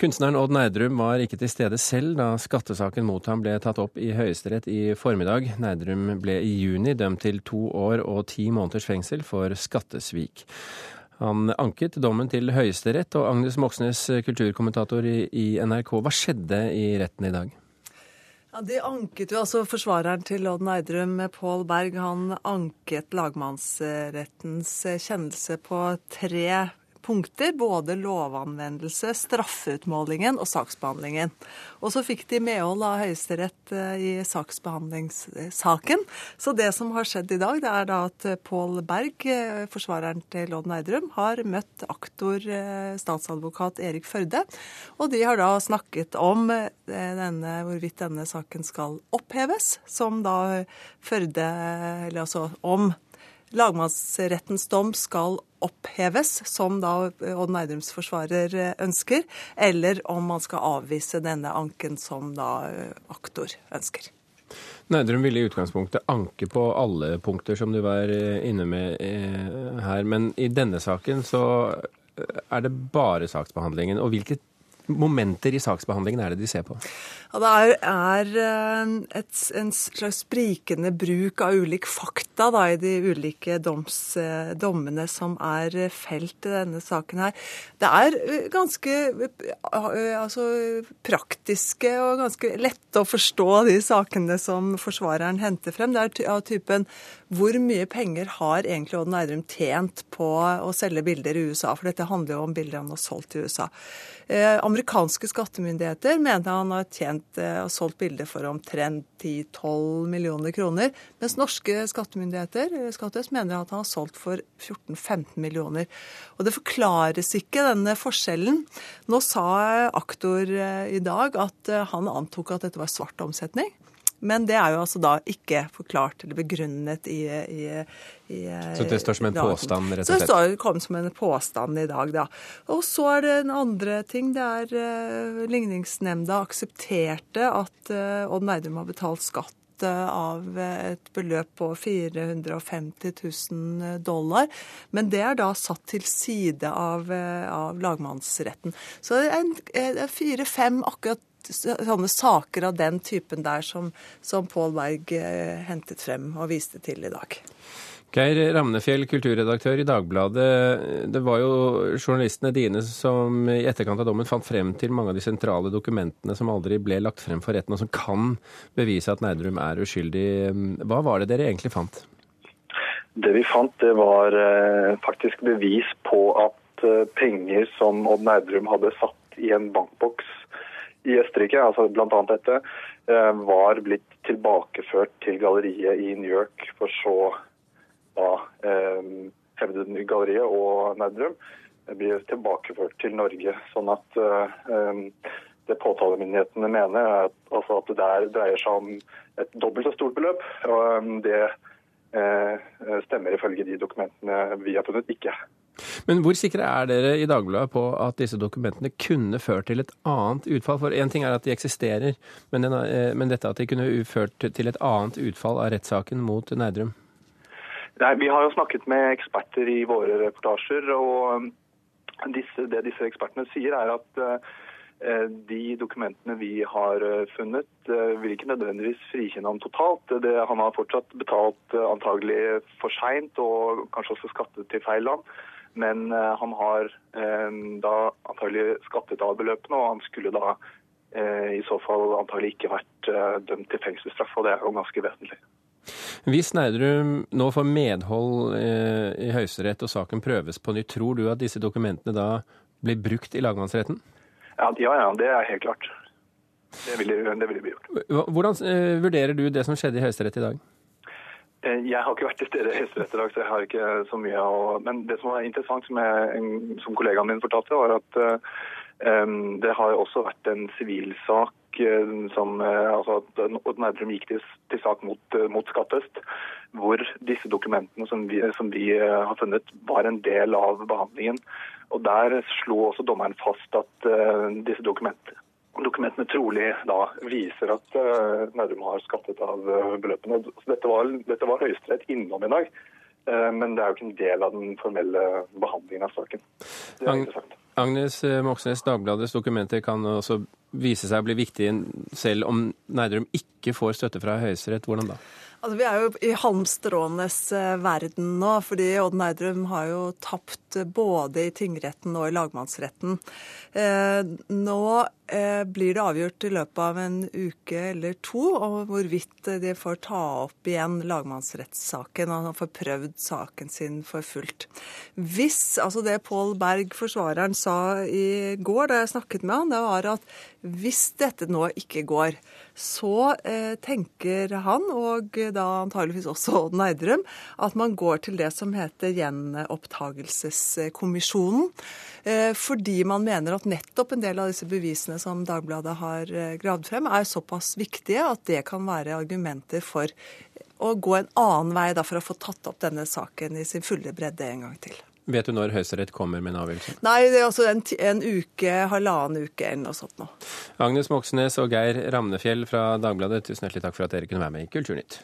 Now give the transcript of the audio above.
Kunstneren Odd Nerdrum var ikke til stede selv da skattesaken mot ham ble tatt opp i Høyesterett i formiddag. Nerdrum ble i juni dømt til to år og ti måneders fengsel for skattesvik. Han anket dommen til Høyesterett, og Agnes Moxnes, kulturkommentator i NRK, hva skjedde i retten i dag? Ja, De anket jo, altså Forsvareren til Odd Neidrum, Pål Berg, han anket lagmannsrettens kjennelse på tre punkter. Både lovanvendelse, straffeutmålingen og saksbehandlingen. Og så fikk de medhold av Høyesterett eh, i saksbehandlingssaken. Så det som har skjedd i dag, det er da at Pål Berg, eh, forsvareren til Odd Neidrum, har møtt aktor eh, statsadvokat Erik Førde. Og de har da snakket om denne, hvorvidt denne saken skal oppheves, som da Førde Eller altså om lagmannsrettens dom skal oppheves, som da Odd Neidrums forsvarer ønsker, eller om man skal avvise denne anken som da aktor ønsker. Neidrum ville i utgangspunktet anke på alle punkter som du var inne med eh, her, men i denne saken så er det bare saksbehandlingen. Og hvilke momenter i saksbehandlingen er det de ser på? Ja, det er, eh, et, en slags sprikende bruk av ulik fakta da, i de ulike doms, eh, dommene som er felt i denne saken her. Det er eh, ganske altså, praktiske og ganske lette å forstå de sakene som forsvareren henter frem. Det er av typen hvor mye penger har egentlig Odd Nerdrum tjent på å selge bilder i USA? For dette handler jo om bilder han har solgt i USA. Eh, amerikanske skattemyndigheter mener han har tjent eh, og solgt bilder for omtrent 10-12 millioner kroner, mens norske skattemyndigheter Skattes, mener at han har solgt for 14-15 millioner. Og Det forklares ikke, denne forskjellen. Nå sa aktor eh, i dag at han antok at dette var svart omsetning. Men det er jo altså da ikke forklart eller begrunnet i, i, i Så det står som en påstand, rett og slett? Så det kom som en påstand i dag, da. Og så er det en andre ting. Det er uh, Ligningsnemnda aksepterte at uh, Odd Neidrum har betalt skatt av et beløp på 450 000 dollar. Men det er da satt til side av, av lagmannsretten. Så det er fire-fem akkurat sånne saker av den typen der som, som Pål Berg eh, hentet frem og viste til i dag. Geir Ramnefjell, kulturredaktør i Dagbladet. Det var jo journalistene dine som i etterkant av dommen fant frem til mange av de sentrale dokumentene som aldri ble lagt frem for retten, og som kan bevise at Nerdrum er uskyldig. Hva var det dere egentlig fant? Det vi fant, det var eh, faktisk bevis på at eh, penger som Odd Nerdrum hadde satt i en bankboks i Østerrike, altså bl.a. dette, eh, var blitt tilbakeført til galleriet i New York, for så da eh, hevdet og Nerdrum blir tilbakeført til Norge. Sånn at eh, det påtalemyndighetene mener, er at, altså at det der dreier seg om et dobbelt så stort beløp. og Det stemmer ifølge de dokumentene vi har funnet, ikke. Men hvor sikre er dere i Dagbladet på at disse dokumentene kunne ført til et annet utfall? For én ting er at de eksisterer, men, den, eh, men, dette at de kunne ført til et annet utfall av rettssaken mot Nerdrum? Nei, Vi har jo snakket med eksperter i våre reportasjer, og um, disse, det disse ekspertene sier, er at uh, de dokumentene vi har uh, funnet, uh, vil ikke nødvendigvis frikjenne ham totalt. Det, han har fortsatt betalt antagelig for seint og kanskje også skattet til feil land. Men eh, han har eh, da antagelig skattet av beløpene, og han skulle da eh, i så fall antagelig ikke vært dømt til fengselsstraff, og det er jo ganske vesentlig. Hvis Nerdrum nå får medhold i Høyesterett og saken prøves på nytt, tror du at disse dokumentene da blir brukt i lagmannsretten? Ja, ja, ja det er helt klart. Det ville, det ville bli gjort. Hvordan vurderer du det som skjedde i Høyesterett i dag? Eh, jeg har ikke vært til stede i Høyesterett i dag, så jeg har ikke så mye å Men det som var interessant, som, jeg, som kollegaen min fortalte, var at um, det har også vært en sivilsak som altså at Nerdrum gikk til, til, sak mot, mot Skattøst, hvor disse dokumentene som vi, som vi, har funnet, var en del av behandlingen. Og Der slo også dommeren fast at uh, disse dokumentene dokumentene trolig da viser at uh, Nærum har skattet av uh, beløpene. Så dette var, dette var Høyesterett innom i dag, uh, men det er jo ikke en del av den formelle behandlingen av saken. Agnes Moxnes, Dagbladets dokumenter kan også vise seg å bli viktig selv om Nerdrum ikke får støtte fra Høyesterett. Hvordan da? Altså, vi er jo i halmstråenes eh, verden nå, fordi Odd Nerdrum har jo tapt både i tingretten og i lagmannsretten. Eh, nå blir det avgjort i løpet av en uke eller to og hvorvidt de får ta opp igjen lagmannsrettssaken og får prøvd saken sin for fullt. Hvis, altså Det Pål Berg, forsvareren, sa i går da jeg snakket med han, det var at hvis dette nå ikke går, så eh, tenker han, og da antageligvis også Odd Neidrum, at man går til det som heter gjenopptagelseskommisjonen. Eh, fordi man mener at nettopp en del av disse bevisene som Dagbladet har eh, gravd frem, er såpass viktige at det kan være argumenter for å gå en annen vei da, for å få tatt opp denne saken i sin fulle bredde en gang til. Vet du når Høyesterett kommer med en avgjørelse? Nei, det er altså en, en uke, halvannen uke eller noe sånt nå. Agnes Moxnes og Geir Ramnefjell fra Dagbladet, tusen hjertelig takk for at dere kunne være med i Kulturnytt.